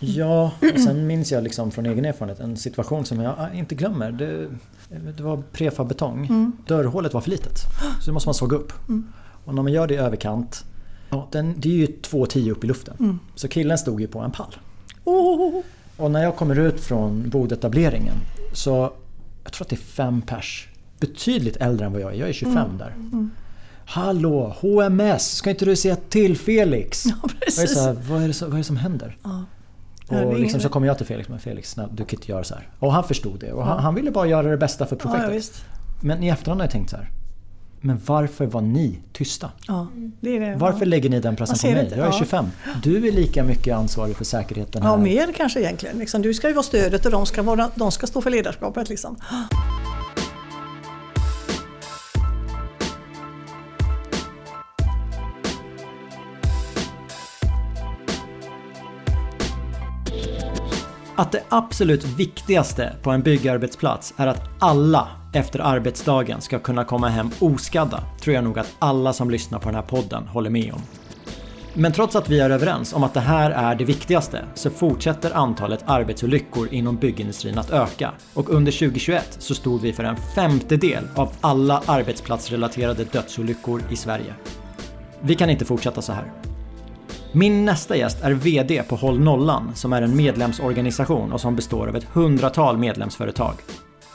Ja, och sen minns jag liksom från egen erfarenhet en situation som jag inte glömmer. Det, det var prefab-betong. Mm. Dörrhålet var för litet. Så det måste man såga upp. Och när man gör det i överkant, ja, den, det är ju 2,10 upp i luften. Mm. Så killen stod ju på en pall. Oh, Och när jag kommer ut från bodetableringen så jag tror att det är fem pers. Betydligt äldre än vad jag är. Jag är 25 Mm. där. Hallå, HMS! Ska inte du säga till Felix? ja, är precis. så här, vad, är det, vad är det som händer? Ja. Det Och liksom så kommer jag till Felix, men Felix snälla, du kan inte göra så här. Och han förstod det och han, han ville bara göra det bästa för projektet. ja, men i efterhand har jag tänkt så här. Men varför var ni tysta? Ja, det det. Varför lägger ni den pressen på mig? inte, Jag är ja. 25. Du är lika mycket ansvarig för säkerheten här. Ja, mer kanske egentligen. Liksom, du ska ju vara stödet och de ska, vara, de ska stå för ledarskapet. Liksom. Att det absolut viktigaste på en byggarbetsplats är att alla efter arbetsdagen ska kunna komma hem oskadda tror jag nog att alla som lyssnar på den här podden håller med om. Men trots att vi är överens om att det här är det viktigaste så fortsätter antalet arbetsolyckor inom byggindustrin att öka och under 2021 så stod vi för en femtedel av alla arbetsplatsrelaterade dödsolyckor i Sverige. Vi kan inte fortsätta så här. Min nästa gäst är VD på Håll Nollan som är en medlemsorganisation och som består av ett hundratal medlemsföretag.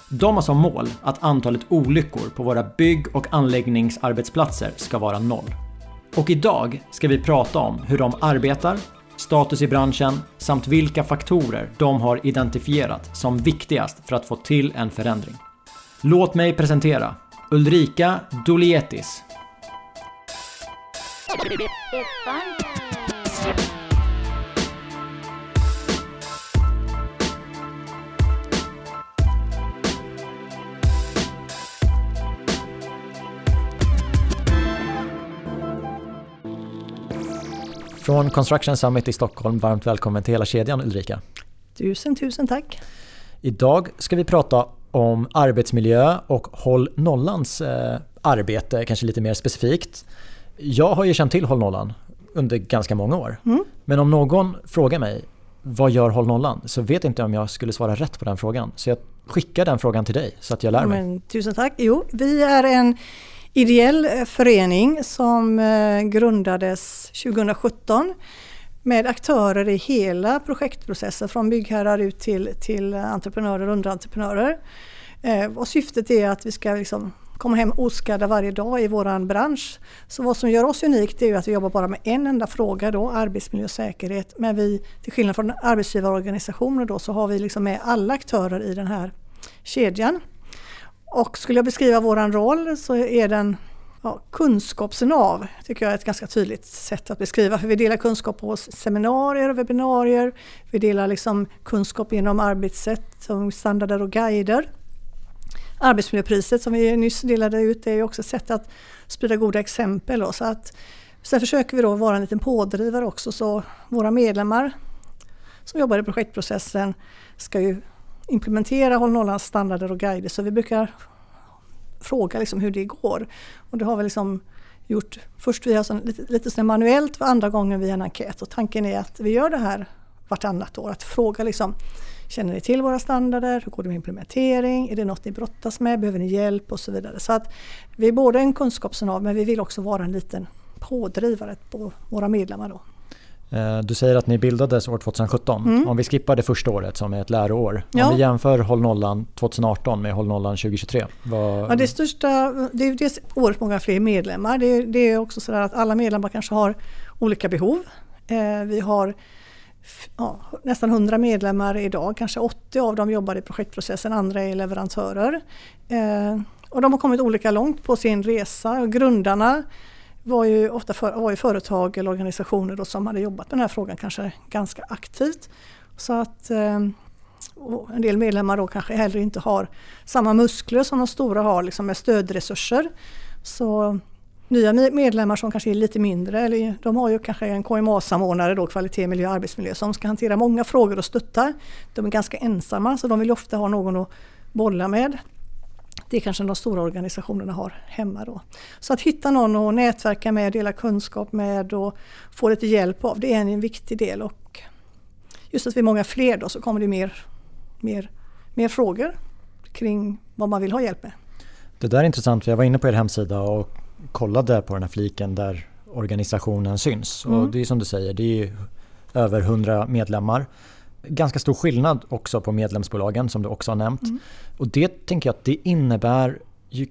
De har som mål att antalet olyckor på våra bygg och anläggningsarbetsplatser ska vara noll. Och idag ska vi prata om hur de arbetar, status i branschen samt vilka faktorer de har identifierat som viktigast för att få till en förändring. Låt mig presentera Ulrika Dolietis, från Construction Summit i Stockholm, varmt välkommen till hela kedjan Ulrika. Tusen, tusen tack. Idag ska vi prata om arbetsmiljö och Håll Nollans eh, arbete, kanske lite mer specifikt. Jag har ju känt till Håll Nollan under ganska många år. Mm. Men om någon frågar mig vad gör Håll Nollan? Så vet inte jag om jag skulle svara rätt på den frågan. Så jag skickar den frågan till dig så att jag lär mig. Men, tusen tack. Jo, vi är en ideell eh, förening som eh, grundades 2017 med aktörer i hela projektprocessen från byggherrar ut till, till entreprenörer och underentreprenörer. Eh, och syftet är att vi ska liksom kommer hem oskadda varje dag i vår bransch. Så vad som gör oss unikt är ju att vi jobbar bara med en enda fråga då, arbetsmiljö och säkerhet. Men vi, till skillnad från arbetsgivarorganisationer då, så har vi liksom med alla aktörer i den här kedjan. Och skulle jag beskriva vår roll så är den ja, kunskapsnav, tycker jag är ett ganska tydligt sätt att beskriva. För vi delar kunskap på seminarier och webbinarier. Vi delar liksom kunskap inom arbetssätt som standarder och guider. Arbetsmiljöpriset som vi nyss delade ut det är också ett sätt att sprida goda exempel. Då, så att, sen försöker vi då vara en liten pådrivare också så våra medlemmar som jobbar i projektprocessen ska ju implementera Håll Nollans standarder och guider så vi brukar fråga liksom hur det går. Och det har vi liksom gjort först via sån, lite, lite sån manuellt och andra gången via en enkät och tanken är att vi gör det här vartannat år. Att fråga liksom Känner ni till våra standarder? Hur går det med implementering? Är det något ni brottas med? Behöver ni hjälp? Och så vidare. Så att vi är både en kunskapsnav men vi vill också vara en liten pådrivare på våra medlemmar. Då. Eh, Du säger att ni bildades år 2017. Mm. Om vi skippar det första året som är ett läroår. Ja. Om vi jämför Håll Nollan 2018 med Håll Nollan 2023. Vad... Ja, det största, det är dels året många fler medlemmar. Det är, det är också så att alla medlemmar kanske har olika behov. Eh, vi har ja, nästan 100 medlemmar idag, kanske 80 av dem jobbar i projektprocessen, andra är leverantörer. Eh, och de har kommit olika långt på sin resa. Och grundarna var ju ofta för, var ju företag eller organisationer då som hade jobbat med den här frågan kanske ganska aktivt. Så att eh, en del medlemmar då kanske heller inte har samma muskler som de stora har liksom med stödresurser. Så nya medlemmar som kanske är lite mindre, eller de har ju kanske en KMA-samordnare då, kvalitet, miljö och arbetsmiljö, som ska hantera många frågor och stötta. De är ganska ensamma så de vill ofta ha någon att bolla med. Det kanske de stora organisationerna har hemma då. Så att hitta någon att nätverka med, dela kunskap med och få lite hjälp av, det är en viktig del. Och just att vi är många fler då så kommer det mer, mer, mer frågor kring vad man vill ha hjälp med. Det där är intressant för jag var inne på er hemsida och kollade på den här fliken där organisationen syns. Mm. Och det är som du säger, det är över 100 medlemmar. Ganska stor skillnad också på medlemsbolagen som du också har nämnt. Mm. Och det tänker jag att det innebär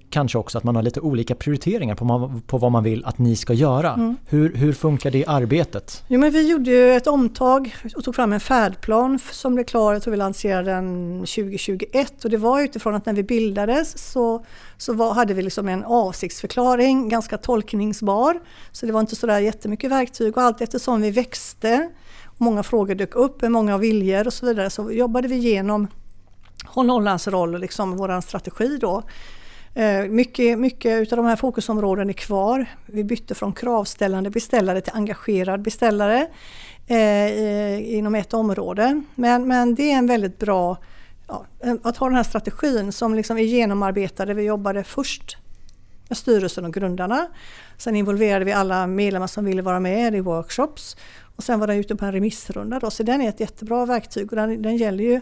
kanske också att man har lite olika prioriteringar på, på vad man vill att ni ska göra. Mm. Hur, hur funkar det arbetet? Jo, men vi gjorde ju ett omtag och tog fram en färdplan som blev klar, jag tror vi lanserade den 2021 och det var utifrån att när vi bildades så, så var, hade vi liksom en avsiktsförklaring, ganska tolkningsbar. Så det var inte sådär jättemycket verktyg och allt eftersom vi växte många frågor dök upp, många viljor och så vidare så jobbade vi igenom Hollands roll och liksom vår strategi då. Eh, mycket, mycket av de här fokusområdena är kvar. Vi bytte från kravställande beställare till engagerad beställare eh, inom ett område. Men, men det är en väldigt bra ja, att ha den här strategin som liksom är genomarbetad. Vi jobbade först med styrelsen och grundarna. Sen involverade vi alla medlemmar som ville vara med i workshops. Och sen var den ute på en remissrunda. Då. Så den är ett jättebra verktyg och den, den gäller ju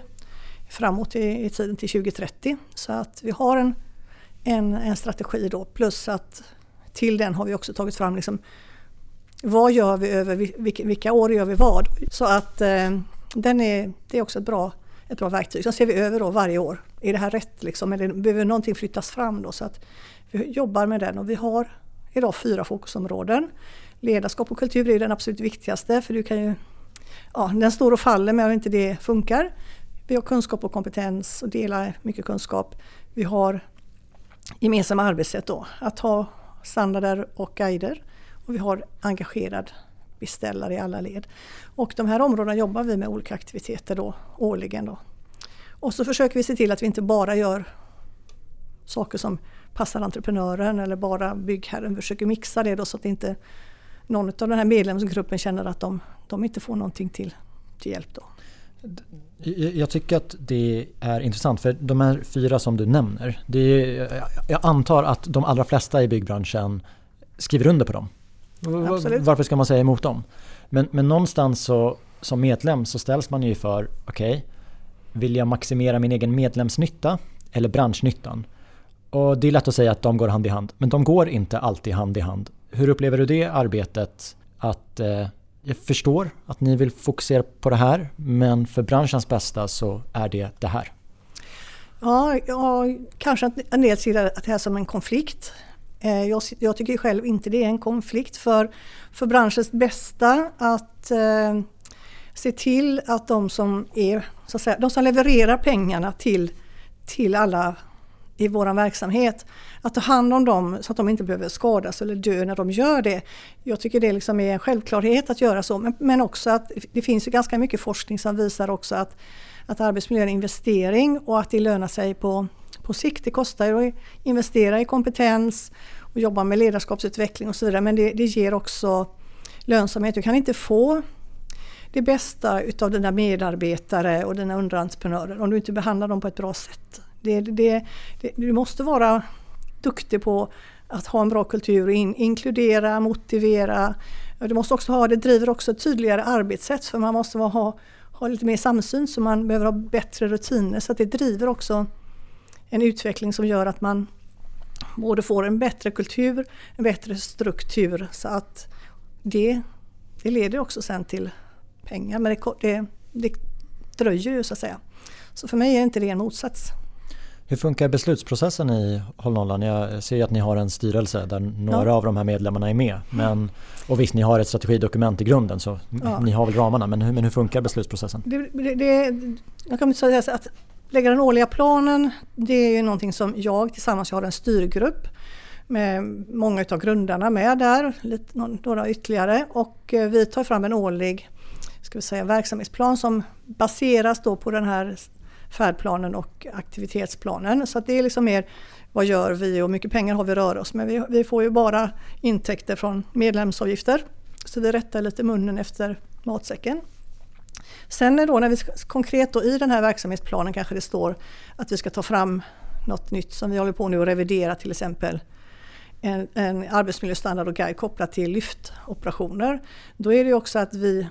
framåt i, i tiden till 2030. Så att vi har en en, en strategi då plus att till den har vi också tagit fram liksom, vad gör vi över vilka, vilka år gör vi vad? Så att eh, den är, det är också ett bra, ett bra verktyg. Sen ser vi över då varje år. Är det här rätt liksom? Eller behöver någonting flyttas fram då? Så att vi jobbar med den och vi har idag fyra fokusområden. Ledarskap och kultur är den absolut viktigaste för du kan ju, ja, den står och faller med om inte det funkar. Vi har kunskap och kompetens och delar mycket kunskap. Vi har gemensamma arbetssätt då. Att ha standarder och guider. Och vi har engagerad beställare i alla led. Och de här områdena jobbar vi med olika aktiviteter då, årligen. Då. Och så försöker vi se till att vi inte bara gör saker som passar entreprenören eller bara byggherren. Vi försöker mixa det då så att inte någon av den här medlemsgruppen känner att de, de inte får någonting till, till hjälp. Då. Jag tycker att det är intressant för de här fyra som du nämner. Det är, jag antar att de allra flesta i byggbranschen skriver under på dem. Absolut. Varför ska man säga emot dem? Men, men någonstans så, som medlem så ställs man ju för, okej, okay, vill jag maximera min egen medlemsnytta eller branschnyttan? Och det är lätt att säga att de går hand i hand, men de går inte alltid hand i hand. Hur upplever du det arbetet? Att eh, jag förstår att ni vill fokusera på det här men för branschens bästa så är det det här. Ja, ja kanske att en del ser det här som en konflikt. Eh, jag, jag, tycker själv inte det är en konflikt för, för branschens bästa att eh, se till att de som, är, så att säga, de som levererar pengarna till, till alla i vår verksamhet. Att ta hand om dem så att de inte behöver skadas eller dö när de gör det. Jag tycker det liksom är en självklarhet att göra så. Men, men också att det finns ju ganska mycket forskning som visar också att, att arbetsmiljö är en investering och att det lönar sig på, på sikt. Det kostar ju att investera i kompetens och jobba med ledarskapsutveckling och så vidare. Men det, det ger också lönsamhet. Du kan inte få det bästa utav dina medarbetare och dina underentreprenörer om du inte behandlar dem på ett bra sätt. Det, det, det, du måste vara duktig på att ha en bra kultur, in, inkludera, motivera. Du måste också ha, det driver också ett tydligare arbetssätt för man måste ha, ha lite mer samsyn så man behöver ha bättre rutiner så att det driver också en utveckling som gör att man både får en bättre kultur, en bättre struktur så att det, det leder också sen till pengar men det, det, det dröjer ju så att säga. Så för mig är inte det en motsats. Hur funkar beslutsprocessen i Håll Nollan? Jag ser ju att ni har en styrelse där några ja. av de här medlemmarna är med. Men, och visst, ni har ett strategidokument i grunden så ja. ni har väl ramarna. Men hur, men hur funkar beslutsprocessen? Det, det, det, jag kan säga att lägga den årliga planen det är ju någonting som jag tillsammans jag har en styrgrupp med många av grundarna med där, lite, några ytterligare. Och eh, vi tar fram en årlig ska vi säga, verksamhetsplan som baseras då på den här färdplanen och aktivitetsplanen. Så det är liksom mer vad gör vi och hur mycket pengar har vi att röra oss med. Vi, vi får ju bara intäkter från medlemsavgifter. Så vi rättar lite munnen efter matsäcken. Sen är då när vi konkret då i den här verksamhetsplanen kanske det står att vi ska ta fram något nytt som vi håller på nu att revidera till exempel en, en arbetsmiljöstandard och guide kopplat till lyftoperationer. Då är det också att vi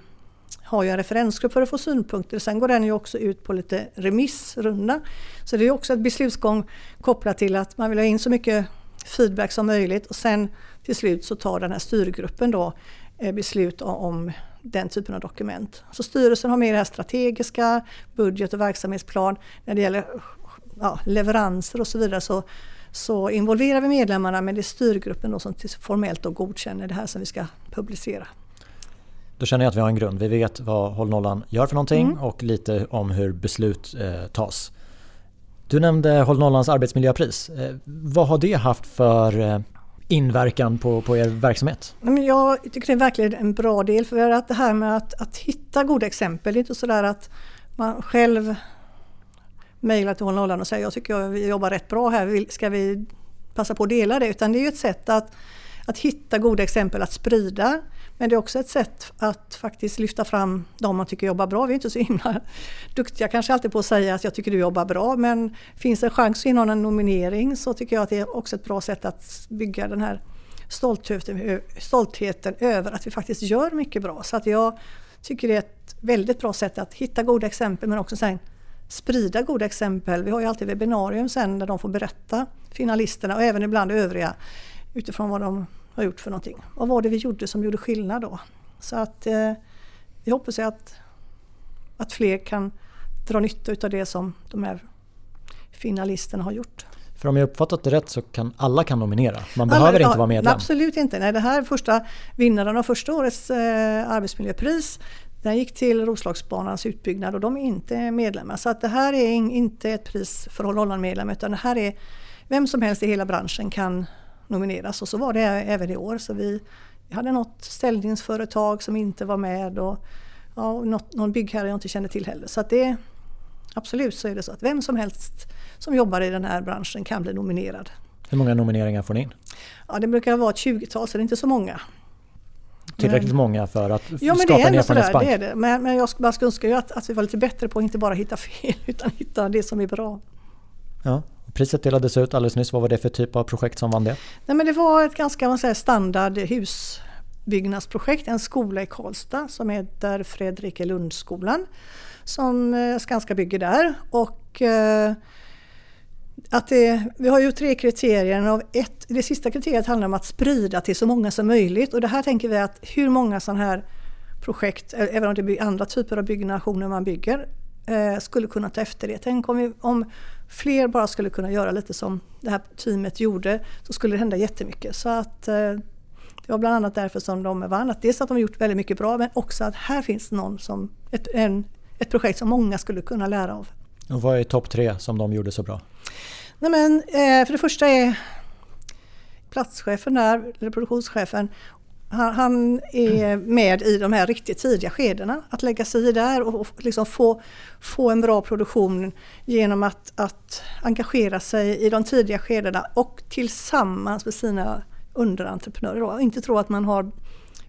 har ju en referensgrupp för att få synpunkter. Sen går den ju också ut på lite remissrunda. Så det är också ett beslutsgång kopplat till att man vill ha in så mycket feedback som möjligt och sen till slut så tar den här styrgruppen då eh, beslut om den typen av dokument. Så styrelsen har med det här strategiska, budget och verksamhetsplan. När det gäller ja, leveranser och så vidare så, så involverar vi medlemmarna men det är styrgruppen då som formellt då godkänner det här som vi ska publicera. Då känner jag att vi har en grund. Vi vet vad Håll Nollan gör för någonting mm. och lite om hur beslut eh, tas. Du nämnde Håll Nollans arbetsmiljöpris. Eh, vad har det haft för eh, inverkan på, på er verksamhet? Jag tycker det är verkligen en bra del för att det här med att, att hitta goda exempel. Det är inte sådär att man själv mejlar till Håll Nollan och säger jag tycker vi jobbar rätt bra här, ska vi passa på att dela det? Utan det är ju ett sätt att, att hitta goda exempel att sprida. Men det är också ett sätt att faktiskt lyfta fram de man tycker jobbar bra. Vi är inte så himla duktiga kanske alltid på att säga att jag tycker du jobbar bra men finns det en chans att en nominering så tycker jag att det är också ett bra sätt att bygga den här stoltheten, stoltheten över att vi faktiskt gör mycket bra. Så att jag tycker det är ett väldigt bra sätt att hitta goda exempel men också sen sprida goda exempel. Vi har ju alltid webbinarium sen där de får berätta, finalisterna och även ibland övriga utifrån vad de har gjort för någonting. Vad var det vi gjorde som gjorde skillnad då? Så att eh, vi hoppas att, att fler kan dra nytta av det som de här finalisterna har gjort. För om jag uppfattat det rätt så kan alla kan nominera? Man behöver alla, inte vara medlem? Absolut inte. Nej, det här första vinnaren av första årets eh, arbetsmiljöpris den gick till Roslagsbanans utbyggnad och de är inte medlemmar. Så att det här är inte ett pris för Holland-medlem utan det här är vem som helst i hela branschen kan nomineras och så var det även i år. Så vi, vi hade något ställningsföretag som inte var med och ja, något, någon byggherre jag inte kände till heller. Så det, absolut så är det så att vem som helst som jobbar i den här branschen kan bli nominerad. Hur många nomineringar får ni in? Ja, det brukar vara ett 20-tal så det är inte så många. Tillräckligt många för att ja, skapa en erfarenhetsbank? Ja, det är det. Men, men jag bara skulle önska ju att, att vi var lite bättre på att inte bara hitta fel utan hitta det som är bra. Ja, Priset delades ut alldeles nyss. Vad var det för typ av projekt som vann det? Nej, men det var ett ganska man säger, standard husbyggnadsprojekt. En skola i Karlstad som heter Fredrikelundsskolan som eh, Skanska bygger där. Och, eh, att det, vi har ju tre kriterier. Av ett, det sista kriteriet handlar om att sprida till så många som möjligt. Och det här tänker vi att hur många sådana här projekt, eh, även om det är andra typer av byggnationer man bygger, eh, skulle kunna ta efter det. Tänk om, vi, om fler bara skulle kunna göra lite som det här teamet gjorde så skulle det hända jättemycket. Så att eh, det var bland annat därför som de vann. Att dels att de gjort väldigt mycket bra men också att här finns någon som, ett, en, ett projekt som många skulle kunna lära av. Och vad är topp tre som de gjorde så bra? Nej men, eh, för det första är platschefen där, eller produktionschefen, han, han, är med i de här riktigt tidiga skedena. Att lägga sig i där och, liksom få, få en bra produktion genom att, att engagera sig i de tidiga skedena och tillsammans med sina underentreprenörer. Och Inte tro att man har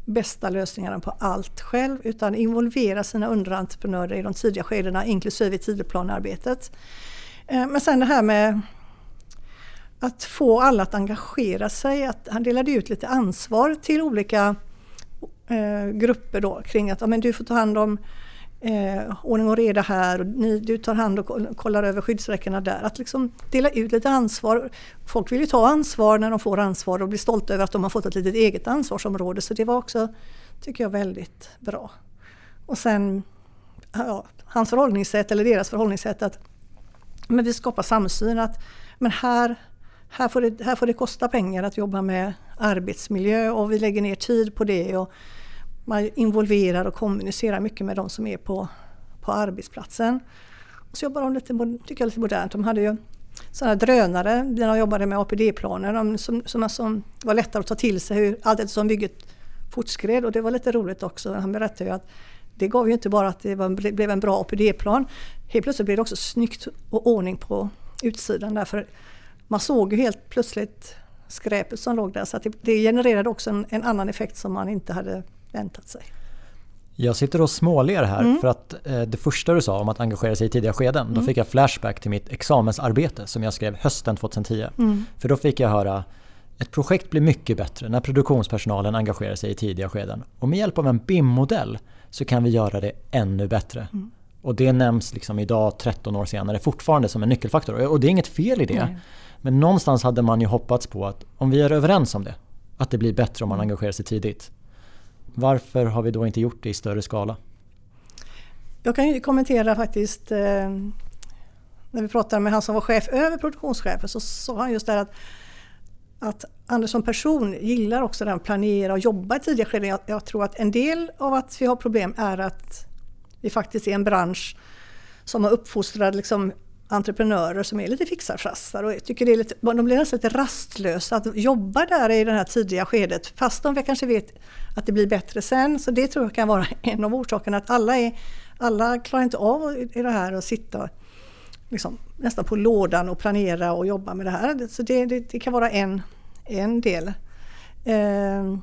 bästa lösningarna på allt själv utan involvera sina underentreprenörer i de tidiga skedena inklusive tidsplanearbetet. Eh, men sen det här med att få alla att engagera sig. Att han delade ut lite ansvar till olika eh, grupper då kring att ja, men du får ta hand om eh, ordning och reda här och ni, du tar hand och kollar över skyddsräckena där. Att liksom dela ut lite ansvar. Folk vill ju ta ansvar när de får ansvar och blir stolta över att de har fått ett litet eget ansvarsområde. Så det var också, tycker jag, väldigt bra. Och sen ja, hans förhållningssätt eller deras förhållningssätt att men vi skapar samsyn. att men här här får, det, här får det kosta pengar att jobba med arbetsmiljö och vi lägger ner tid på det. Och man involverar och kommunicerar mycket med de som är på, på arbetsplatsen. Och så jobbar de lite, tycker jag, lite modernt. De hade ju sådana drönare när de jobbade med APD-planer som, som, som var lättare att ta till sig hur, allt eftersom bygget fortskred och det var lite roligt också. Han berättade ju att det gav ju inte bara att det var, blev en bra APD-plan. Helt plötsligt blev det också snyggt och ordning på utsidan därför man såg ju helt plötsligt skräpet som låg där så det, det genererade också en, en, annan effekt som man inte hade väntat sig. Jag sitter och småler här mm. för att eh, det första du sa om att engagera sig i tidiga skeden, mm. då fick jag flashback till mitt examensarbete som jag skrev hösten 2010. Mm. För då fick jag höra ett projekt blir mycket bättre när produktionspersonalen engagerar sig i tidiga skeden. Och med hjälp av en BIM-modell så kan vi göra det ännu bättre. Mm. Och det nämns liksom idag 13 år senare fortfarande som en nyckelfaktor. Och det är inget fel i det. Nej. Men någonstans hade man ju hoppats på att om vi är överens om det, att det blir bättre om man engagerar sig tidigt. Varför har vi då inte gjort det i större skala? Jag kan ju kommentera faktiskt eh, när vi pratade med han som var chef över produktionschefen så sa han just det att att Anders som person gillar också den planera och jobba i tidiga skeden. Jag, jag, tror att en del av att vi har problem är att vi faktiskt är en bransch som har uppfostrat liksom entreprenörer som är lite fixarfrassar och jag tycker det är lite, de blir nästan lite rastlösa att jobba där i det här tidiga skedet fast de kanske vet att det blir bättre sen. Så det tror jag kan vara en av orsakerna att alla, är, alla klarar inte av i det här att sitta liksom, nästan på lådan och planera och jobba med det här. Så det, det, det kan vara en, en del. Eh,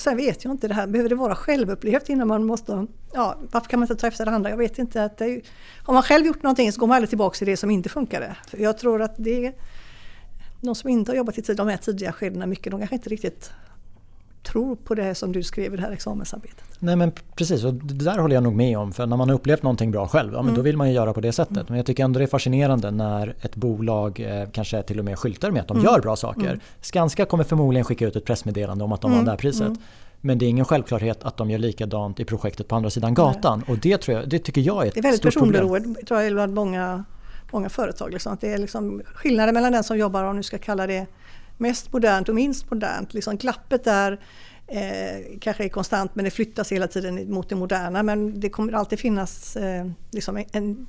sen vet jag inte, det här, behöver det vara självupplevt innan man måste... Ja, varför kan man inte ta efter det andra? Jag vet inte. Att det, har man själv gjort någonting så går man aldrig tillbaka till det som inte funkade. För jag tror att det de som inte har jobbat i de här tidiga skedena mycket, de kanske inte riktigt tror på det som du skrev i det här examensarbetet. Nej men precis, och det där håller jag nog med om. För när man har upplevt någonting bra själv, ja, men mm. då vill man ju göra på det sättet. Mm. Men jag tycker ändå det är fascinerande när ett bolag eh, kanske till och med skyltar med att de mm. gör bra saker. Mm. Skanska kommer förmodligen skicka ut ett pressmeddelande om att de vann det här priset. Mm. Men det är ingen självklarhet att de gör likadant i projektet på andra sidan gatan. Nej. Och det, tror jag, det tycker jag är ett stort problem. Det är väldigt personberoende tror jag, bland många, många företag. Liksom. Att det är liksom skillnaden mellan den som jobbar, om du ska kalla det mest modernt och minst modernt. Liksom glappet där eh, kanske är konstant men det flyttas hela tiden mot det moderna. Men det kommer alltid finnas eh, liksom en, en,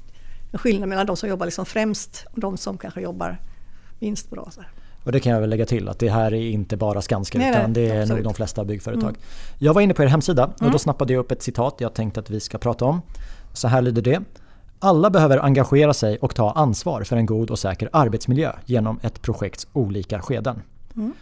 skillnad mellan de som jobbar liksom främst och de som kanske jobbar minst bra. Så Och det kan jag väl lägga till att det här är inte bara Skanska nej, utan det är absolut. nog de flesta byggföretag. Mm. Jag var inne på er hemsida och mm. då snappade jag upp ett citat jag tänkte att vi ska prata om. Så här lyder det. Alla behöver engagera sig och ta ansvar för en god och säker arbetsmiljö genom ett projekts olika skeden. Mm.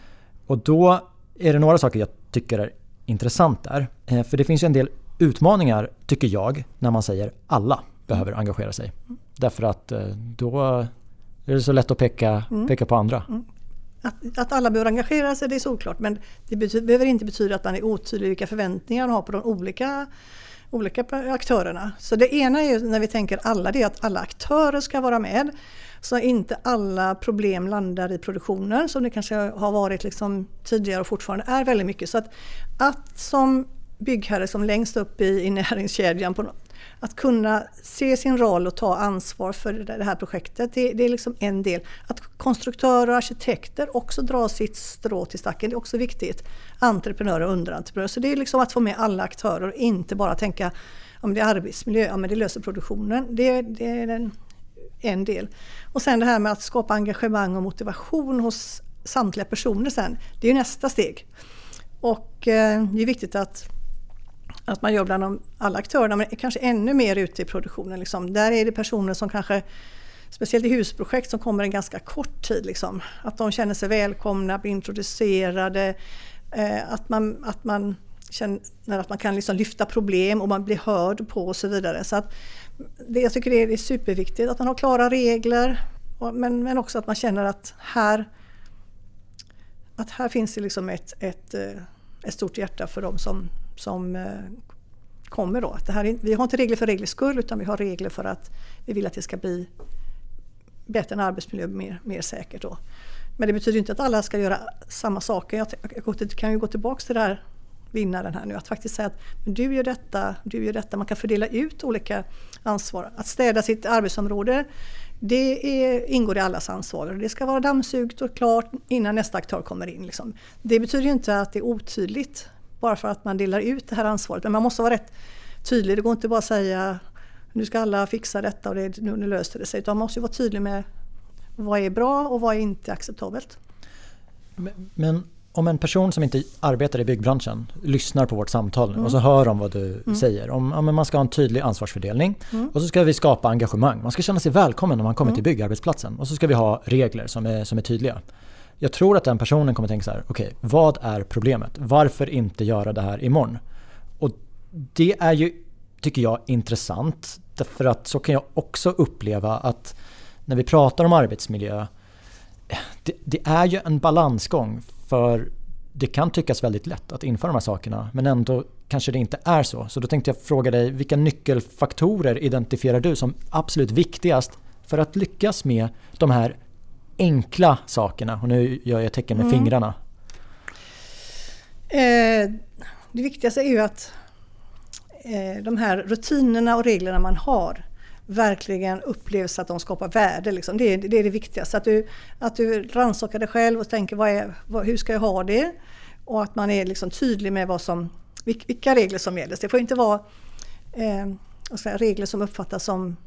Och då är det några saker jag tycker är intressant där. Eh, för det finns ju en del utmaningar, tycker jag, när man säger alla behöver engagera sig. Mm. Därför att eh, då är det så lätt att peka, mm. peka på andra. Mm. Att, att, alla behöver engagera sig det är såklart men det betyder, behöver inte betyda att man är otydlig vilka förväntningar man har på de olika olika aktörerna. Så det ena är ju när vi tänker alla, det är att alla aktörer ska vara med. Så inte alla problem landar i produktionen som det kanske har varit liksom tidigare och fortfarande är väldigt mycket. Så att, att som byggherre som längst upp i, i näringskedjan på, att kunna se sin roll och ta ansvar för det här projektet, det, det, är liksom en del. Att konstruktörer och arkitekter också drar sitt strå till stacken, det är också viktigt. Entreprenörer och underentreprenörer. Så det är liksom att få med alla aktörer och inte bara tänka om det är arbetsmiljö, ja men det löser produktionen. Det, det är en, en del. Och sen det här med att skapa engagemang och motivation hos samtliga personer sen, det är nästa steg. Och eh, det är viktigt att att man gör bland de, alla aktörerna, men kanske ännu mer ute i produktionen. Liksom. Där är det personer som kanske, speciellt i husprojekt, som kommer en ganska kort tid. Liksom. Att de känner sig välkomna, blir introducerade, eh, att, man, att man känner att man kan liksom lyfta problem och man blir hörd på och så vidare. Så att det, jag tycker det är superviktigt att man har klara regler men, men också att man känner att här, att här finns det liksom ett, ett, eh, ett stort hjärta för de som, som eh, kommer då. Det här är, vi har inte regler för reglers skull utan vi har regler för att vi vill att det ska bli bättre en arbetsmiljö, mer, mer säkert. Då. Men det betyder inte att alla ska göra samma saker. Jag, jag kan ju gå tillbaka till det här vinnaren här nu. Att faktiskt säga att du gör detta, du gör detta. Man kan fördela ut olika ansvar. Att städa sitt arbetsområde det är, ingår i allas ansvar. Det ska vara dammsugt och klart innan nästa aktör kommer in. Liksom. Det betyder inte att det är otydligt bara för att man delar ut det här ansvaret. Men man måste vara rätt tydlig. Det går inte bara att säga nu ska alla fixa detta och det, nu, nu löser det sig. Utan man måste vara tydlig med vad är bra och vad är inte acceptabelt. Men, men om en person som inte arbetar i byggbranschen lyssnar på vårt samtal mm. och så hör de vad du mm. säger. Om ja, man ska ha en tydlig ansvarsfördelning mm. och så ska vi skapa engagemang. Man ska känna sig välkommen när man kommer till mm. byggarbetsplatsen. Och så ska vi ha regler som är, som är tydliga. Jag tror att den personen kommer tänka så här, okej, okay, vad är problemet? Varför inte göra det här imorgon? Och det är ju, tycker jag, intressant. Därför att så kan jag också uppleva att när vi pratar om arbetsmiljö, det, det är ju en balansgång. För det kan tyckas väldigt lätt att införa de här sakerna men ändå kanske det inte är så. Så då tänkte jag fråga dig, vilka nyckelfaktorer identifierar du som absolut viktigast för att lyckas med de här enkla sakerna? Och nu gör jag tecken med mm. fingrarna. Eh, det viktigaste är ju att eh, de här rutinerna och reglerna man har verkligen upplevs att de skapar värde. Liksom. Det, är, det är det viktigaste. Att du, att du rannsakar dig själv och tänker vad är, vad, hur ska jag ha det? Och att man är liksom tydlig med vad som, vilka regler som gäller. Det får inte vara eh, säga, regler som uppfattas som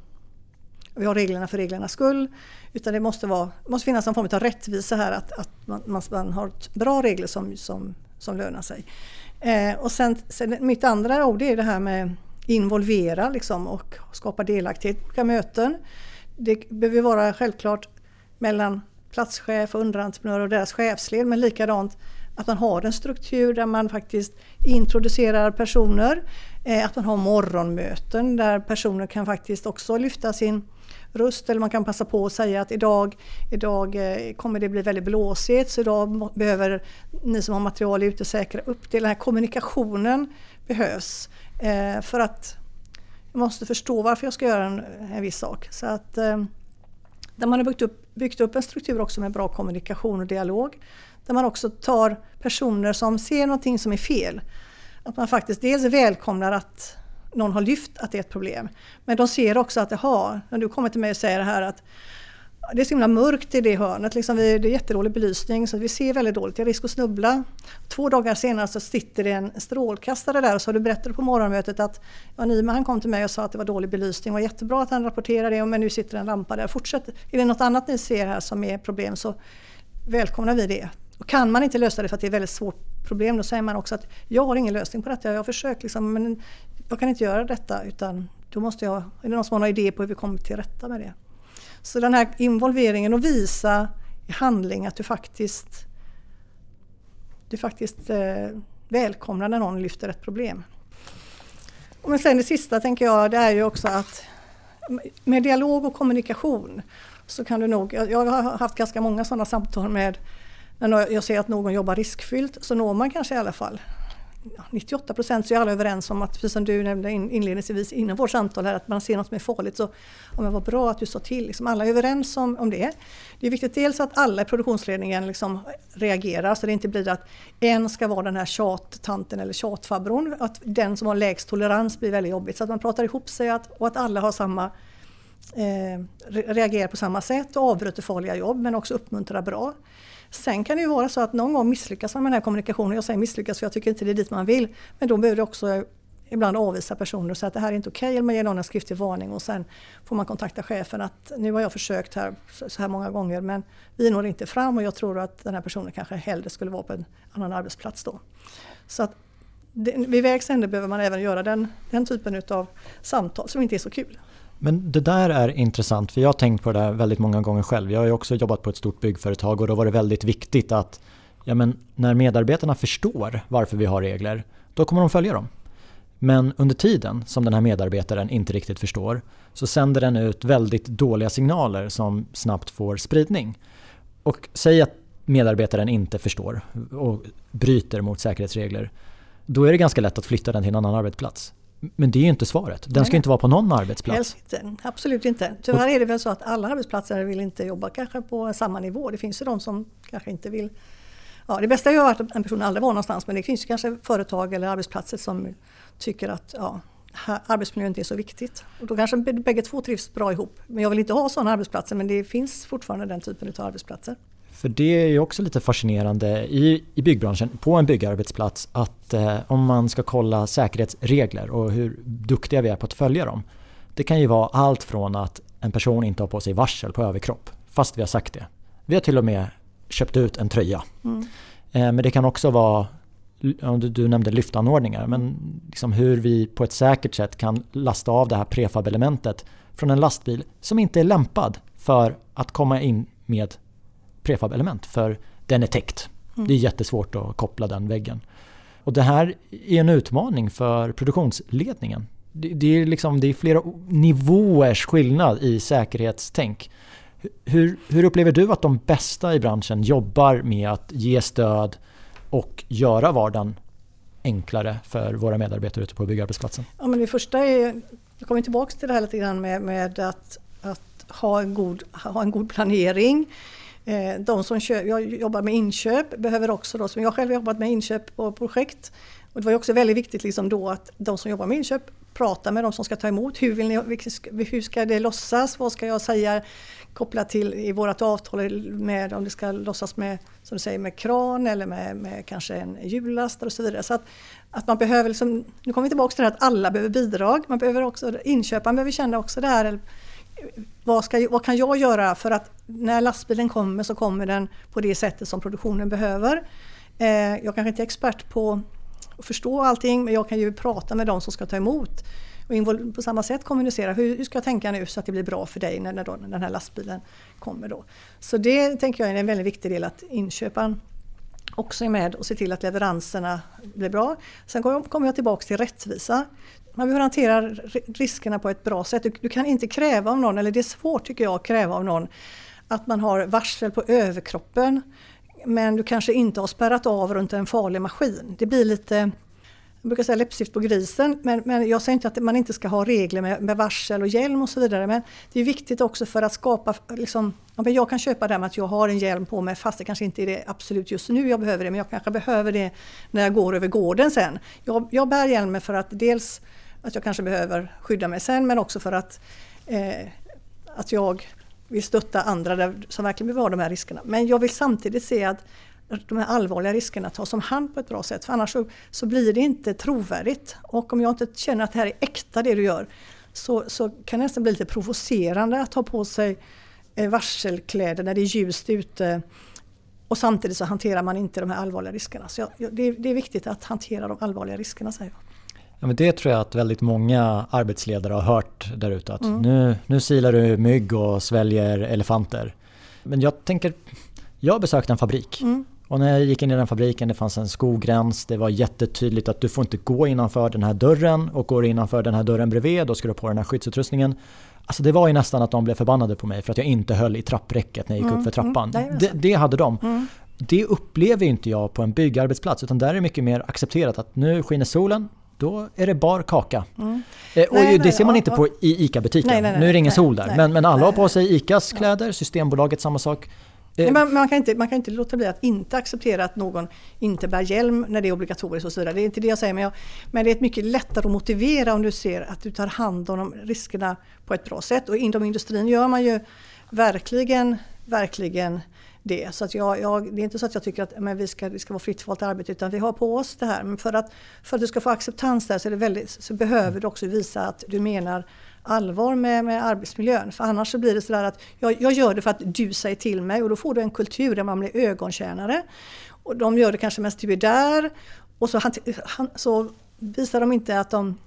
vi har reglerna för reglernas skull. Utan det måste, vara, måste finnas en form av rättvisa här att, att man, man, har bra regler som, som, som lönar sig. Eh, och sen, sen, mitt andra ord är det här med involvera liksom och skapa delaktighet på möten. Det behöver vara självklart mellan platschef och underentreprenör och deras chefsled men likadant att man har en struktur där man faktiskt introducerar personer. Eh, att man har morgonmöten där personer kan faktiskt också lyfta sin röst eller man kan passa på att säga att idag, idag eh, kommer det bli väldigt blåsigt så idag behöver ni som har material ute säkra upp det. Den här kommunikationen behövs eh, för att jag måste förstå varför jag ska göra en, en viss sak. Så att, eh, där man har byggt upp, byggt upp en struktur också med bra kommunikation och dialog. Där man också tar personer som ser någonting som är fel. Att man faktiskt dels välkomnar att någon har lyft att det är ett problem. Men de ser också att, jaha, när du kommer till mig och säger det här att det är så himla mörkt i det hörnet. Liksom vi, det är jättedålig belysning så vi ser väldigt dåligt. Det är risk att snubbla. Två dagar senare så sitter det en strålkastare där och så har du berättat på morgonmötet att ja, Nima han kom till mig och sa att det var dålig belysning. Det var jättebra att han rapporterade det men nu sitter en lampa där. Fortsätt. Är det något annat ni ser här som är problem så välkomnar vi det. Och kan man inte lösa det för att det är ett väldigt svårt problem då säger man också att jag har ingen lösning på detta. Jag har försökt liksom, men jag kan inte göra detta utan då måste jag, är det någon som har några idé på hur vi kommer till rätta med det? Så den här involveringen och visa i handling att du faktiskt, du faktiskt eh, välkomnar när någon lyfter ett problem. Men sen det sista tänker jag det är ju också att med dialog och kommunikation så kan du nog, jag har haft ganska många sådana samtal med när jag ser att någon jobbar riskfyllt så når man kanske i alla fall 98 procent så är alla överens om att, precis som du nämnde inledningsvis innan vårt samtal här, att man ser något som är farligt. Så ja, men vad bra att du sa till. Liksom, alla är överens om, om det. Det är viktigt dels att alla i produktionsledningen liksom reagerar så det inte blir att en ska vara den här tjattanten eller tjatfabron. Att den som har lägst tolerans blir väldigt jobbigt. Så att man pratar ihop sig att, och att alla har samma eh, reagerar på samma sätt och avbryter farliga jobb men också uppmuntrar bra. Sen kan det ju vara så att någon gång misslyckas man med den här kommunikationen. Jag säger misslyckas för jag tycker inte det är dit man vill. Men då behöver du också ibland avvisa personer och säga att det här är inte okej. Okay, eller man ger någon en skriftlig varning och sen får man kontakta chefen att nu har jag försökt här så här många gånger men vi når inte fram och jag tror att den här personen kanske hellre skulle vara på en annan arbetsplats då. Så att det, vid vägs ände behöver man även göra den, den typen av samtal som inte är så kul. Men det där är intressant för jag har tänkt på det där väldigt många gånger själv. Jag har ju också jobbat på ett stort byggföretag och då var det väldigt viktigt att ja, men när medarbetarna förstår varför vi har regler, då kommer de följa dem. Men under tiden som den här medarbetaren inte riktigt förstår så sänder den ut väldigt dåliga signaler som snabbt får spridning. Och säg att medarbetaren inte förstår och bryter mot säkerhetsregler. Då är det ganska lätt att flytta den till en annan arbetsplats. Men det är ju inte svaret. Den ska nej. inte vara på någon arbetsplats. Inte, absolut inte. Tyvärr är det väl så att alla arbetsplatser vill inte jobba kanske på samma nivå. Det finns ju de som kanske inte vill Ja, det bästa är ju att en person aldrig var någonstans men det finns ju kanske företag eller arbetsplatser som tycker att ja, arbetsmiljön inte är så viktigt. Och då kanske bägge två trivs bra ihop. Men jag vill inte ha sådana arbetsplatser men det finns fortfarande den typen av arbetsplatser. För det är ju också lite fascinerande i, i byggbranschen, på en byggarbetsplats, att eh, om man ska kolla säkerhetsregler och hur duktiga vi är på att följa dem. Det kan ju vara allt från att en person inte har på sig varsel på överkropp, fast vi har sagt det. Vi har till och med köpt ut en tröja. Mm. Eh, men det kan också vara, du, du nämnde lyftanordningar, men liksom hur vi på ett säkert sätt kan lasta av det här prefab-elementet från en lastbil som inte är lämpad för att komma in med prefab-element för den är täckt. Mm. Det är jättesvårt att koppla den väggen. Och det här är en utmaning för produktionsledningen. Det, det, är, liksom, det är flera nivåers skillnad i säkerhetstänk. Hur, hur upplever du att de bästa i branschen jobbar med att ge stöd och göra vardagen enklare för våra medarbetare ute på byggarbetsplatsen? Ja, men det första är, jag kommer tillbaka till det här lite grann med, med att, att ha, en god, ha en god planering. Eh, de som jag jobbar med inköp behöver också, då, som jag själv har jobbat med inköp på projekt, och det var också väldigt viktigt liksom då att de som jobbar med inköp pratar med de som ska ta emot. Hur, vill ni, hur ska det låtsas? Vad ska jag säga kopplat till i vårt avtal med om det ska låtsas med, som du säger, med kran eller med, med kanske en hjullastare och så vidare. Så att, att man behöver, liksom, nu kommer vi tillbaka till det här att alla behöver bidrag. Man behöver också, inköparen behöver känna också det här vad, ska, vad kan jag göra för att när lastbilen kommer så kommer den på det sättet som produktionen behöver. Eh, jag kanske inte är expert på att förstå allting men jag kan ju prata med de som ska ta emot och på samma sätt kommunicera. Hur, hur, ska jag tänka nu så att det blir bra för dig när, när, då, när den här lastbilen kommer då. Så det tänker jag är en väldigt viktig del att inköparen också är med och ser till att leveranserna blir bra. Sen kommer jag tillbaka till rättvisa. Man behöver hantera riskerna på ett bra sätt. Du, du, kan inte kräva av någon, eller det är svårt tycker jag att kräva av någon att man har varsel på överkroppen men du kanske inte har spärrat av runt en farlig maskin. Det blir lite jag brukar säga läppstift på grisen, men, men jag säger inte att man inte ska ha regler med, med varsel och hjälm och så vidare. Men det är viktigt också för att skapa, liksom, jag kan köpa det med att jag har en hjälm på mig fast det kanske inte är det absolut just nu jag behöver det, men jag kanske behöver det när jag går över gården sen. Jag, jag bär hjälmen för att dels att jag kanske behöver skydda mig sen, men också för att, eh, att jag vill stötta andra där, som verkligen vill ha de här riskerna. Men jag vill samtidigt se att de här allvarliga riskerna tas om hand på ett bra sätt. För annars så, så, blir det inte trovärdigt. Och om jag inte känner att det här är äkta det du gör så, så kan det nästan bli lite provocerande att ha på sig eh, varselkläder när det är ljust ute och samtidigt så hanterar man inte de här allvarliga riskerna. Så jag, det, är, det, är viktigt att hantera de allvarliga riskerna säger jag. Ja, men det tror jag att väldigt många arbetsledare har hört där ute. Att mm. nu, nu silar du mygg och sväljer elefanter. Men jag tänker, jag besökte en fabrik mm. Och när jag gick in i den fabriken, det fanns en skogräns, det var jättetydligt att du får inte gå innanför den här dörren och går innanför den här dörren bredvid, då ska du på den här skyddsutrustningen. Alltså det var ju nästan att de blev förbannade på mig för att jag inte höll i trappräcket när jag gick mm, upp för trappan. Mm, det, det, hade de. Mm. Det upplever inte jag på en byggarbetsplats utan där är det mycket mer accepterat att nu skiner solen, då är det bar kaka. Mm. Eh, och nej, det nej, ser man ja, inte på i ICA-butiken. Nu är det ingen sol där. men, men alla har på sig ICAs kläder, Systembolaget samma sak. Eh, man, man, kan inte, man kan inte låta bli att inte acceptera att någon inte bär hjälm när det är obligatoriskt och så vidare. Det är inte det jag säger men, jag, men det är mycket lättare att motivera om du ser att du tar hand om de riskerna på ett bra sätt. Och inom industrin gör man ju verkligen, verkligen det. Så att jag, jag, det är inte så att jag tycker att men vi ska, det ska vara fritt valt arbete utan vi har på oss det här. Men för att, för att du ska få acceptans där så, är det väldigt, så behöver du också visa att du menar allvar med, med arbetsmiljön. För annars så blir det sådär att jag, jag gör det för att du säger till mig och då får du en kultur där man blir ögontjänare. Och de gör det kanske mest du är där och så, han, så visar de inte att de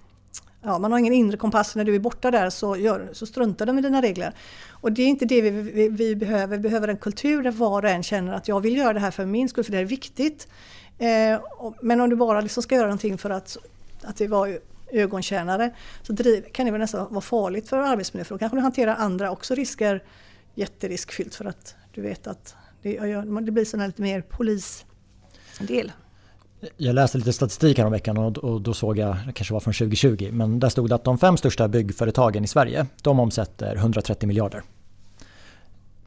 Ja, man har ingen inre kompass när du är borta där så, gör, så struntar de i dina regler. Och det är inte det vi, vi, vi, behöver. Vi behöver en kultur där var och en känner att jag vill göra det här för min skull, för det är viktigt. Eh, och, men om du bara liksom ska göra någonting för att, att det var ögontjänare så driv, kan det väl nästan vara farligt för arbetsmiljön för då kanske du hanterar andra också risker jätteriskfyllt för att du vet att det, det blir lite mer polisdel. Jag läste lite statistik här om veckan och, och då såg jag, det kanske var från 2020, men där stod det att de fem största byggföretagen i Sverige, de omsätter 130 miljarder.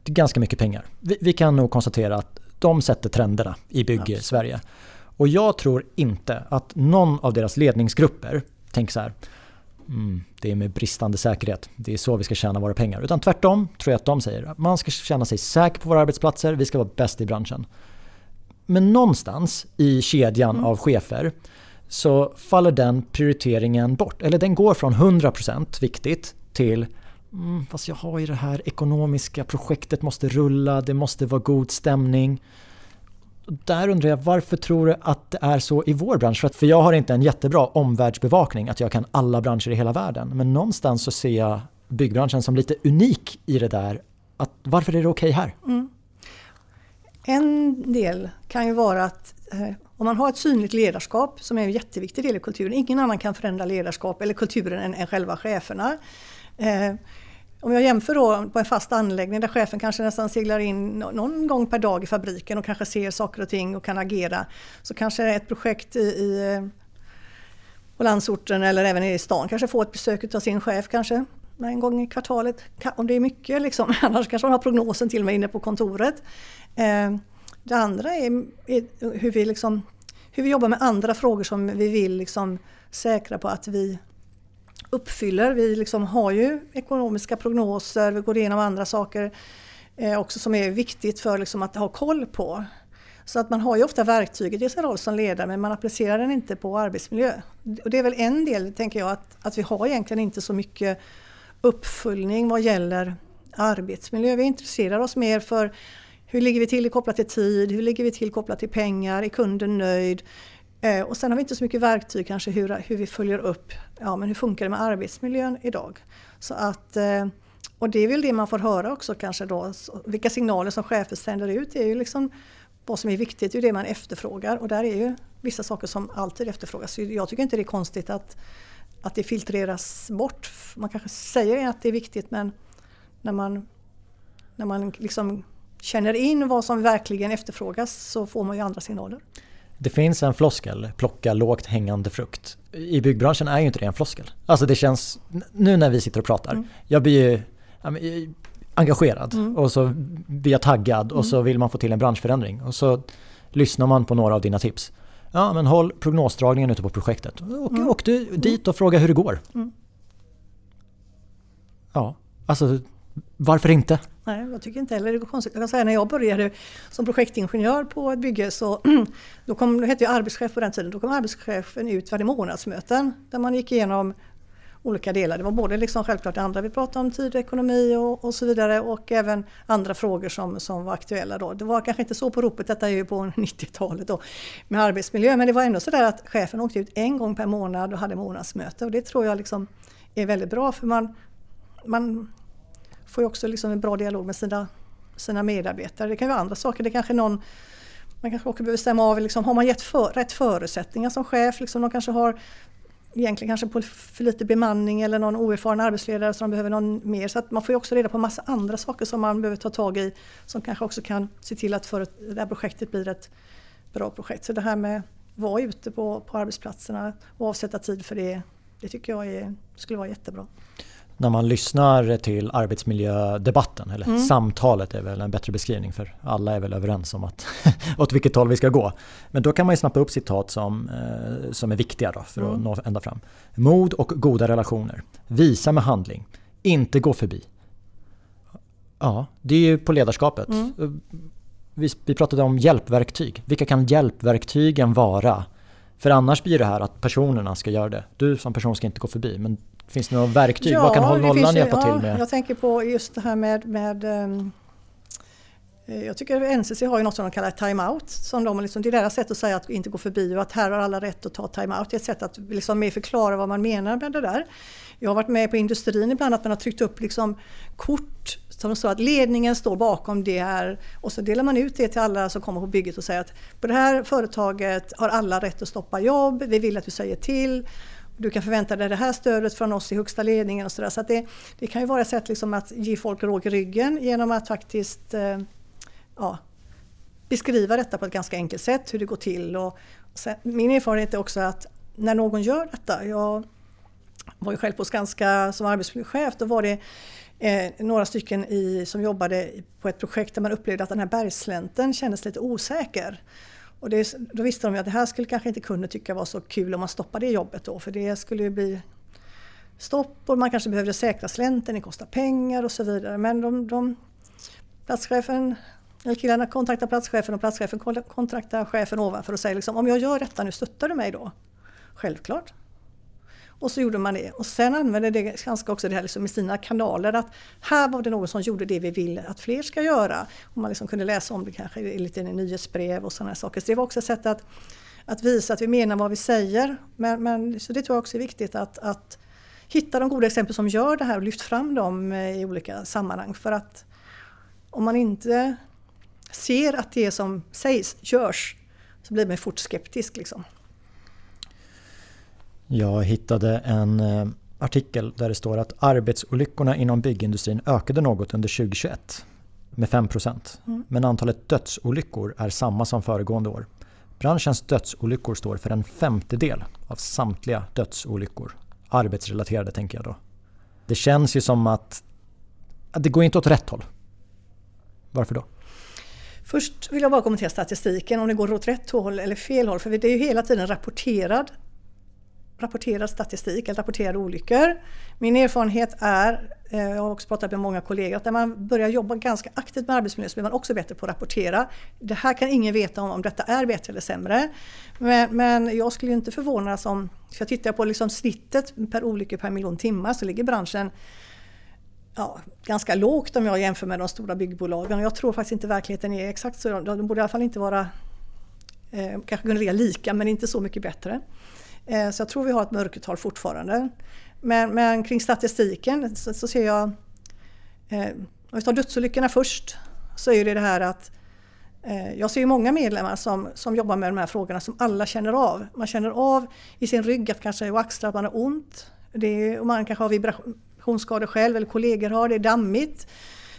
Det är ganska mycket pengar. Vi, vi kan nog konstatera att de sätter trenderna i bygg-Sverige. Och jag tror inte att någon av deras ledningsgrupper tänker så här, mm, det är med bristande säkerhet, det är så vi ska tjäna våra pengar. Utan tvärtom tror jag att de säger att man ska känna sig säker på våra arbetsplatser, vi ska vara bäst i branschen. Men någonstans i kedjan mm. av chefer så faller den prioriteringen bort. Eller den går från 100% viktigt till mm, fast jag har ju det här ekonomiska projektet måste rulla, det måste vara god stämning. Där undrar jag, varför tror du att det är så i vår bransch? För, att, för jag har inte en jättebra omvärldsbevakning, att jag kan alla branscher i hela världen. Men någonstans så ser jag byggbranschen som lite unik i det där. Att, varför är det okej okay här? Mm. En del kan ju vara att eh, om man har ett synligt ledarskap som är en jätteviktig del i kulturen. Ingen annan kan förändra ledarskap eller kulturen än, själva cheferna. Eh, om jag jämför då på en fast anläggning där chefen kanske nästan seglar in någon gång per dag i fabriken och kanske ser saker och ting och kan agera. Så kanske ett projekt i, i eh, på landsorten eller även i stan kanske får ett besök av sin chef kanske en gång i kvartalet. Om det är mycket liksom. Annars kanske man har prognosen till och med inne på kontoret. Eh, det andra är, hur, vi liksom, hur vi jobbar med andra frågor som vi vill liksom säkra på att vi uppfyller. Vi liksom har ju ekonomiska prognoser, vi går igenom andra saker eh, också som är viktigt för liksom att ha koll på. Så att man har ju ofta verktyget i sin roll som ledare men man applicerar den inte på arbetsmiljö. Och det är väl en del, tänker jag, att, att vi har egentligen inte så mycket uppföljning vad gäller arbetsmiljö. Vi intresserar oss mer för hur ligger vi till kopplat till tid, hur ligger vi till kopplat till pengar, är kunden nöjd? Eh, och sen har vi inte så mycket verktyg kanske hur, hur vi följer upp, ja men hur funkar det med arbetsmiljön idag? Så att, eh, och det är väl det man får höra också kanske då, vilka signaler som chefer sänder ut är ju liksom vad som är viktigt, det är det man efterfrågar och där är ju vissa saker som alltid efterfrågas. Så jag tycker inte det är konstigt att, att det filtreras bort. Man kanske säger att det är viktigt men när man, när man liksom känner in vad som verkligen efterfrågas så får man ju andra signaler. Det finns en floskel, plocka lågt hängande frukt. I byggbranschen är ju inte det en floskel. Alltså det känns, nu när vi sitter och pratar, mm. jag blir ju engagerad mm. och så blir jag taggad och mm. så vill man få till en branschförändring och så lyssnar man på några av dina tips. Ja men håll prognosdragningen ute på projektet. Åk, mm. åk du dit och fråga hur det går. Mm. Ja, alltså varför inte? Nej, jag tycker inte heller det går konstigt. Jag kan säga när jag började som projektingenjör på ett bygge så då kom, det hette ju arbetschef på den tiden, då kom arbetschefen ut varje månadsmöten där man gick igenom olika delar. Det var både liksom självklart det andra vi pratade om, tid och ekonomi och, och, så vidare och även andra frågor som, som var aktuella då. Det var kanske inte så på ropet, detta är ju på 90-talet då med arbetsmiljö, men det var ändå så där att chefen åkte ut en gång per månad och hade månadsmöte och det tror jag liksom är väldigt bra för man, man får ju också liksom en bra dialog med sina, sina medarbetare. Det kan ju vara andra saker, det kanske någon man kanske också behöver stämma av, liksom, har man gett för, rätt förutsättningar som chef? Liksom, de kanske har egentligen kanske på för lite bemanning eller någon oerfaren arbetsledare som de behöver någon mer. Så att man får ju också reda på massa andra saker som man behöver ta tag i som kanske också kan se till att för det här projektet blir ett bra projekt. Så det här med att vara ute på, på arbetsplatserna och avsätta tid för det, det tycker jag är, skulle vara jättebra när man lyssnar till arbetsmiljödebatten, eller mm. samtalet är väl en bättre beskrivning för alla är väl överens om att åt vilket håll vi ska gå. Men då kan man ju snappa upp citat som, eh, som är viktiga då för mm. att nå ända fram. Mod och goda relationer. Visa med handling. Inte gå förbi. Ja, det är ju på ledarskapet. Mm. Vi, vi pratade om hjälpverktyg. Vilka kan hjälpverktygen vara? För annars blir det här att personerna ska göra det. Du som person ska inte gå förbi men Finns det några verktyg? Ja, Vad kan Håll Nollan hjälpa ja, till med? Jag tänker på just det här med, med um, jag tycker NCC har ju något som de kallar time-out. Som de liksom, det är deras sätt att säga att inte gå förbi och att här har alla rätt att ta time-out. Det är ett sätt att liksom mer förklara vad man menar med det där. Jag har varit med på industrin ibland att man har tryckt upp liksom kort som står att ledningen står bakom det här och så delar man ut det till alla som kommer på bygget och säger att på det här företaget har alla rätt att stoppa jobb, vi vill att du säger till du kan förvänta dig det här stödet från oss i högsta ledningen och sådär. Så, så det, det, kan ju vara ett sätt liksom att ge folk råg i ryggen genom att faktiskt eh, ja, beskriva detta på ett ganska enkelt sätt, hur det går till. Och, och sen, min erfarenhet är också att när någon gör detta, jag var ju själv på Skanska som arbetsmiljöchef, då var det eh, några stycken i, som jobbade på ett projekt där man upplevde att den här bergslänten kändes lite osäker. Och det, då visste de att det här skulle kanske inte kunden tycka var så kul om man stoppade det jobbet då för det skulle ju bli stopp och man kanske behövde säkra slänten, det kostar pengar och så vidare. Men de, de platschefen, eller killarna kontaktar platschefen och platschefen kontaktar chefen ovanför och säger liksom, om jag gör detta nu, stöttar du mig då? Självklart. Och så gjorde man det. Och sen använde det ganska också det här liksom i sina kanaler att här var det någon som gjorde det vi vill att fler ska göra. Och man liksom kunde läsa om det kanske i lite nyhetsbrev och sådana saker. Så det var också ett sätt att, att visa att vi menar vad vi säger. Men, men, så det tror jag också är viktigt att, att hitta de goda exempel som gör det här och lyft fram dem eh, i olika sammanhang. För att om man inte ser att det som sägs görs så blir man fort skeptisk. Liksom. Jag hittade en, eh, artikel där det står att arbetsolyckorna inom byggindustrin ökade något under 2021 med 5 mm. Men antalet dödsolyckor är samma som föregående år. Branschens dödsolyckor står för en femtedel av samtliga dödsolyckor. Arbetsrelaterade tänker jag då. Det känns ju som att, att det går inte åt rätt håll. Varför då? Först vill jag bara kommentera statistiken, om det går åt rätt håll eller fel håll. För det är ju hela tiden rapporterad, rapporterad statistik, eller rapporterade olyckor. Min erfarenhet är, eh, jag har också pratat med många kollegor, att när man börjar jobba ganska aktivt med arbetsmiljö så blir man också bättre på att rapportera. Det här kan ingen veta om, om detta är bättre eller sämre. Men, men jag skulle inte förvånas om, för jag tittar på liksom snittet per olycka per miljon timmar så ligger branschen ja, ganska lågt om jag jämför med de stora byggbolagen. Jag tror faktiskt inte verkligheten är exakt så. De borde i alla fall inte vara, eh, kanske kunna ligga lika men inte så mycket bättre. Eh, så jag tror vi har ett mörkertal fortfarande. Men, men kring statistiken så, så ser jag, eh, om vi tar dödsolyckorna först, så är det det här att eh, jag ser många medlemmar som, som jobbar med de här frågorna som alla känner av. Man känner av i sin rygg att kanske och axlar att man har ont. Det är, man kanske har vibrationsskador själv eller kollegor har, det är dammigt.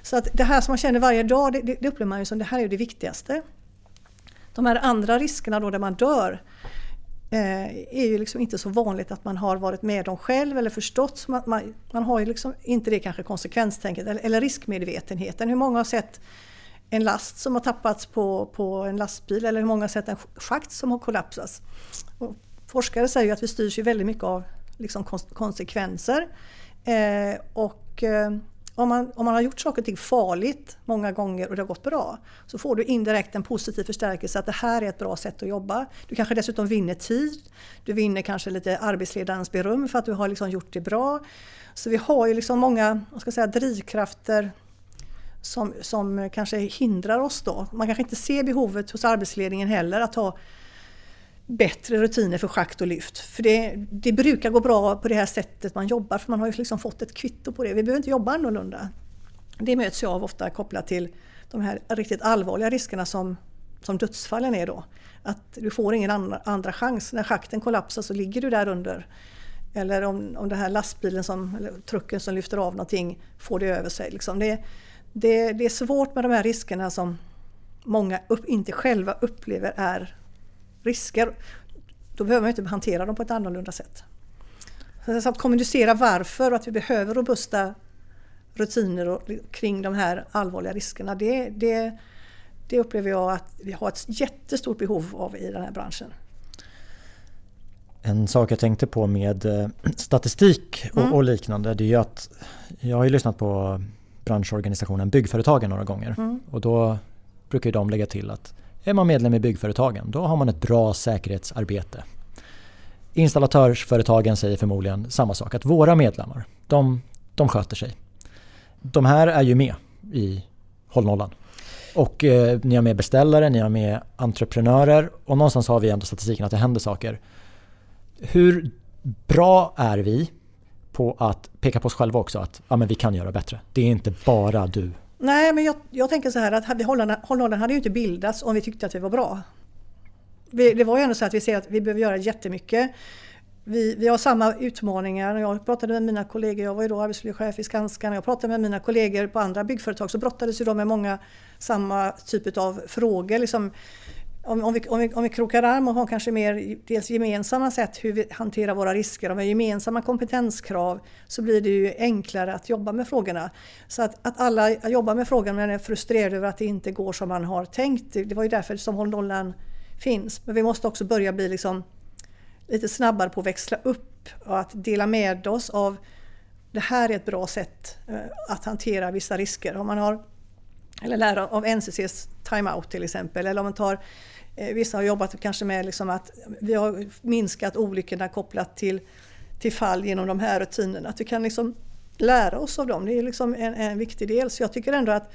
Så att det här som man känner varje dag, det, det upplever man ju som det här är det viktigaste. De här andra riskerna då där man dör Eh, är ju liksom inte så vanligt att man har varit med om själv eller förstått. Man, man, man har ju liksom inte det kanske konsekvenstänket eller, eller riskmedvetenheten. Hur många har sett en last som har tappats på, på en lastbil eller hur många har sett en schakt som har kollapsat? Och forskare säger att vi styrs ju väldigt mycket av liksom konsekvenser. Eh, och eh, om, man, om man har gjort saker och ting farligt många gånger och det har gått bra så får du indirekt en positiv förstärkelse att det här är ett bra sätt att jobba. Du kanske dessutom vinner tid. Du vinner kanske lite arbetsledarens beröm för att du har liksom gjort det bra. Så vi har ju liksom många jag ska säga, drivkrafter som, som kanske hindrar oss då. Man kanske inte ser behovet hos arbetsledningen heller att ha bättre rutiner för schakt och lyft. För det, det, brukar gå bra på det här sättet man jobbar för man har ju liksom fått ett kvitto på det. Vi behöver inte jobba annorlunda. Det möts jag av ofta kopplat till de här riktigt allvarliga riskerna som, som dödsfallen är då. Att du får ingen andra, andra chans. När schakten kollapsar så ligger du där under. Eller om, om den här lastbilen som, eller trucken som lyfter av någonting får det över sig. Liksom det, det, det är svårt med de här riskerna som många upp, inte själva upplever är risker, då behöver man inte hantera dem på ett annorlunda sätt. Så att kommunicera varför och att vi behöver robusta rutiner och, kring de här allvarliga riskerna, det, det, det upplever jag att vi har ett jättestort behov av i den här branschen. En sak jag tänkte på med eh, statistik och, mm. och liknande det är ju att jag har lyssnat på branschorganisationen Byggföretagen några gånger mm. och då brukar de lägga till att är man medlem i byggföretagen, då har man ett bra säkerhetsarbete. Installatörsföretagen säger förmodligen samma sak, att våra medlemmar, de, de sköter sig. De här är ju med i Håll nollan. Och eh, ni har med beställare, ni har med entreprenörer och någonstans har vi ändå statistiken att det händer saker. Hur bra är vi på att peka på oss själva också att ja, men vi kan göra bättre? Det är inte bara du Nej, men jag, jag tänker så här att Holland, Holland hade ju inte bildats om vi tyckte att vi var bra. Vi, det var ju ändå så att vi ser att vi behöver göra jättemycket. Vi, vi har samma utmaningar. Jag pratade med mina kollegor, jag var ju då arbetsmiljöchef i Skanska, när jag pratade med mina kollegor på andra byggföretag så brottades ju de med många samma typ av frågor. Liksom, om, om, vi, om, vi, om vi krokar arm och har kanske mer dels gemensamma sätt hur vi hanterar våra risker, om vi har gemensamma kompetenskrav så blir det ju enklare att jobba med frågorna. Så att, att alla jobbar med frågan men är frustrerade över att det inte går som man har tänkt. Det var ju därför som Håll nollan finns. Men vi måste också börja bli liksom lite snabbare på att växla upp och att dela med oss av det här är ett bra sätt eh, att hantera vissa risker. Om man har, eller lära av NCCs timeout till exempel, eller om man tar Eh, vissa har jobbat kanske med liksom att vi har minskat olyckorna kopplat till, till fall genom de här rutinerna. Att vi kan liksom lära oss av dem, det är liksom en, en viktig del. Så jag tycker ändå att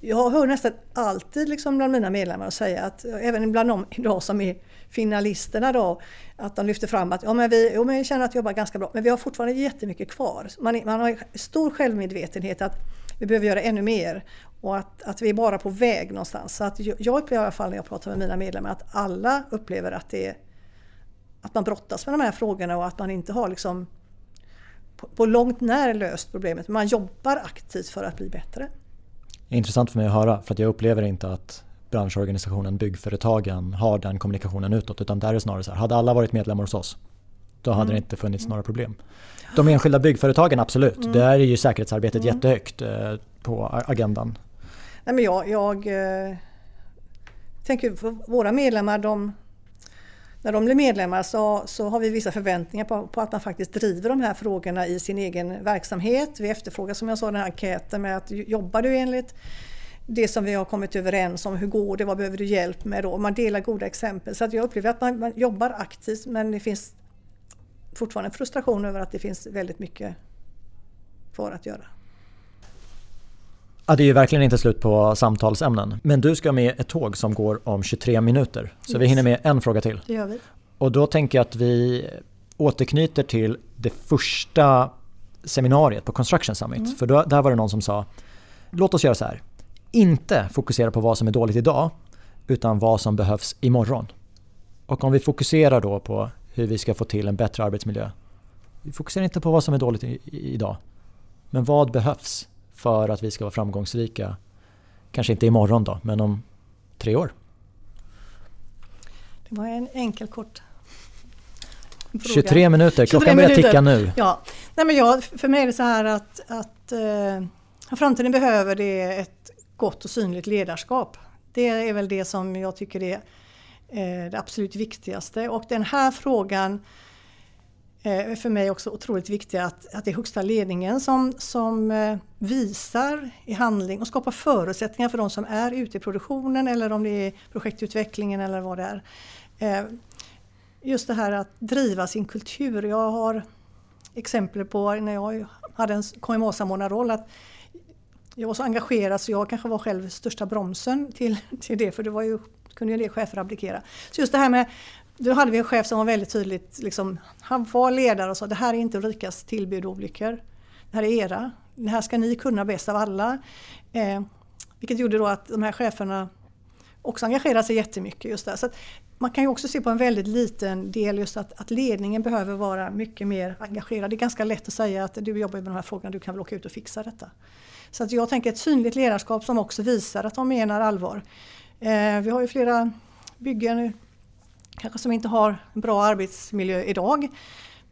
jag hör nästan alltid liksom bland mina medlemmar säga att, även bland de idag som är finalisterna då, att de lyfter fram att ja, men vi, ja, men vi känner att vi jobbar ganska bra, men vi har fortfarande jättemycket kvar. Man, man har stor självmedvetenhet att vi behöver göra ännu mer och att, att vi är bara på väg någonstans. Så att jag upplever i alla fall när jag pratar med mina medlemmar att alla upplever att, det att man brottas med de här frågorna och att man inte har liksom på, på långt när löst problemet. Man jobbar aktivt för att bli bättre. Intressant för mig att höra för att jag upplever inte att branschorganisationen Byggföretagen har den kommunikationen utåt utan där är det snarare så här, hade alla varit medlemmar hos oss då hade mm. det inte funnits några problem. De enskilda byggföretagen absolut, mm. där är ju säkerhetsarbetet mm. jättehögt eh, på agendan. Nej, men jag, jag eh, tänker för våra medlemmar, de, när de blir medlemmar så, så har vi vissa förväntningar på, på, att man faktiskt driver de här frågorna i sin egen verksamhet. Vi efterfrågar som jag sa den här enkäten med att jobbar du enligt det som vi har kommit överens om, hur går det, vad behöver du hjälp med då? Man delar goda exempel. Så att jag upplever att man, man jobbar aktivt men det finns fortfarande frustration över att det finns väldigt mycket kvar att göra. Ja, det är ju verkligen inte slut på samtalsämnen. Men du ska med ett tåg som går om 23 minuter. Så yes. vi hinner med en fråga till. Det gör vi. Och då tänker jag att vi återknyter till det första seminariet på Construction Summit. Mm. För då, där var det någon som sa Låt oss göra så här. Inte fokusera på vad som är dåligt idag utan vad som behövs imorgon. Och om vi fokuserar då på hur vi ska få till en bättre arbetsmiljö. Vi fokuserar inte på vad som är dåligt i, i, idag. Men vad behövs för att vi ska vara framgångsrika? Kanske inte imorgon då, men om tre år. Det var en enkel kort fråga. 23 minuter, klockan börjar ticka nu. Ja. Nej, men jag, för mig är det så här att, att eh, framtiden behöver det ett gott och synligt ledarskap. Det är väl det som jag tycker är Eh, det absolut viktigaste. Och den här frågan Eh, för mig också otroligt viktiga, att, att det är högsta ledningen som, som eh, visar i handling och skapar förutsättningar för de som är ute i produktionen eller om det är projektutvecklingen eller vad det är. Eh, just det här att driva sin kultur. Jag har exempel på när jag hade en KMA-samordnarroll att jag var så engagerad så jag kanske var själv största bromsen till, till det för det var ju kunde ju en del chefer abdikera. Så just det här med, då hade vi en chef som var väldigt tydligt, liksom, han var ledare och sa det här är inte Ulrikas tillbud och olyckor. Det här är era. Det här ska ni kunna bäst av alla. Eh, vilket gjorde då att de här cheferna också engagerade sig jättemycket just där. Så man kan ju också se på en väldigt liten del just att, att, ledningen behöver vara mycket mer engagerad. Det är ganska lätt att säga att du jobbar med de här frågorna, du kan väl åka ut och fixa detta. Så att jag tänker ett synligt ledarskap som också visar att de menar allvar. Eh, vi har ju flera byggen kanske som inte har en bra arbetsmiljö idag.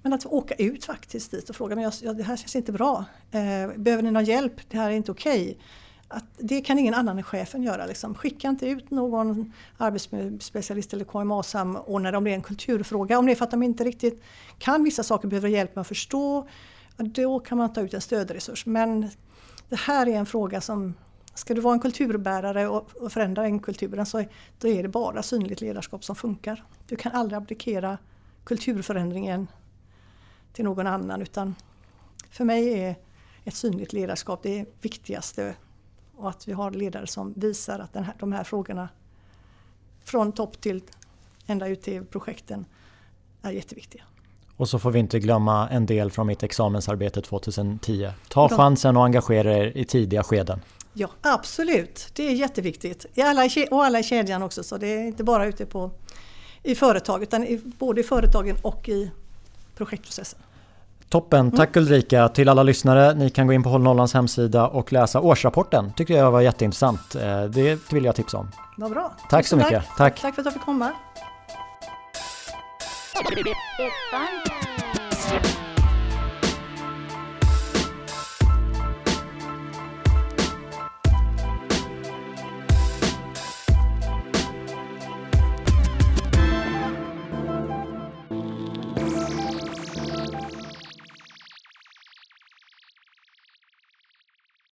Men att åka ut faktiskt dit och fråga, men jag, ja, det här känns inte bra. Eh, behöver ni någon hjälp? Det här är inte okej. Okay. det kan ingen annan än chefen göra. Liksom. Skicka inte ut någon arbetsmiljöspecialist eller KMA-samordnare om det är en kulturfråga. Om det är för att de inte riktigt kan vissa saker, behöver hjälp med att förstå. Då kan man ta ut en stödresurs. Men det här är en fråga som Ska du vara en kulturbärare och förändra den kulturen så då är det bara synligt ledarskap som funkar. Du kan aldrig abdikera kulturförändringen till någon annan utan för mig är ett synligt ledarskap det viktigaste och att vi har ledare som visar att här, de här frågorna från topp till ända ut till projekten är jätteviktiga. Och så får vi inte glömma en del från mitt examensarbete 2010. Ta chansen och engagera er i tidiga skeden. Ja, absolut. Det är jätteviktigt. I alla, och alla i kedjan också, så det är inte bara ute på, i företag utan i, både i företagen och i projektprocessen. Toppen, mm. tack mm. Ulrika. Till alla lyssnare, ni kan gå in på Håll Nollans hemsida och läsa årsrapporten. Tycker jag var jätteintressant. Eh, det vill jag tipsa om. Vad bra. Tack, tack så mycket. Tack. tack. Tack för att jag fick komma.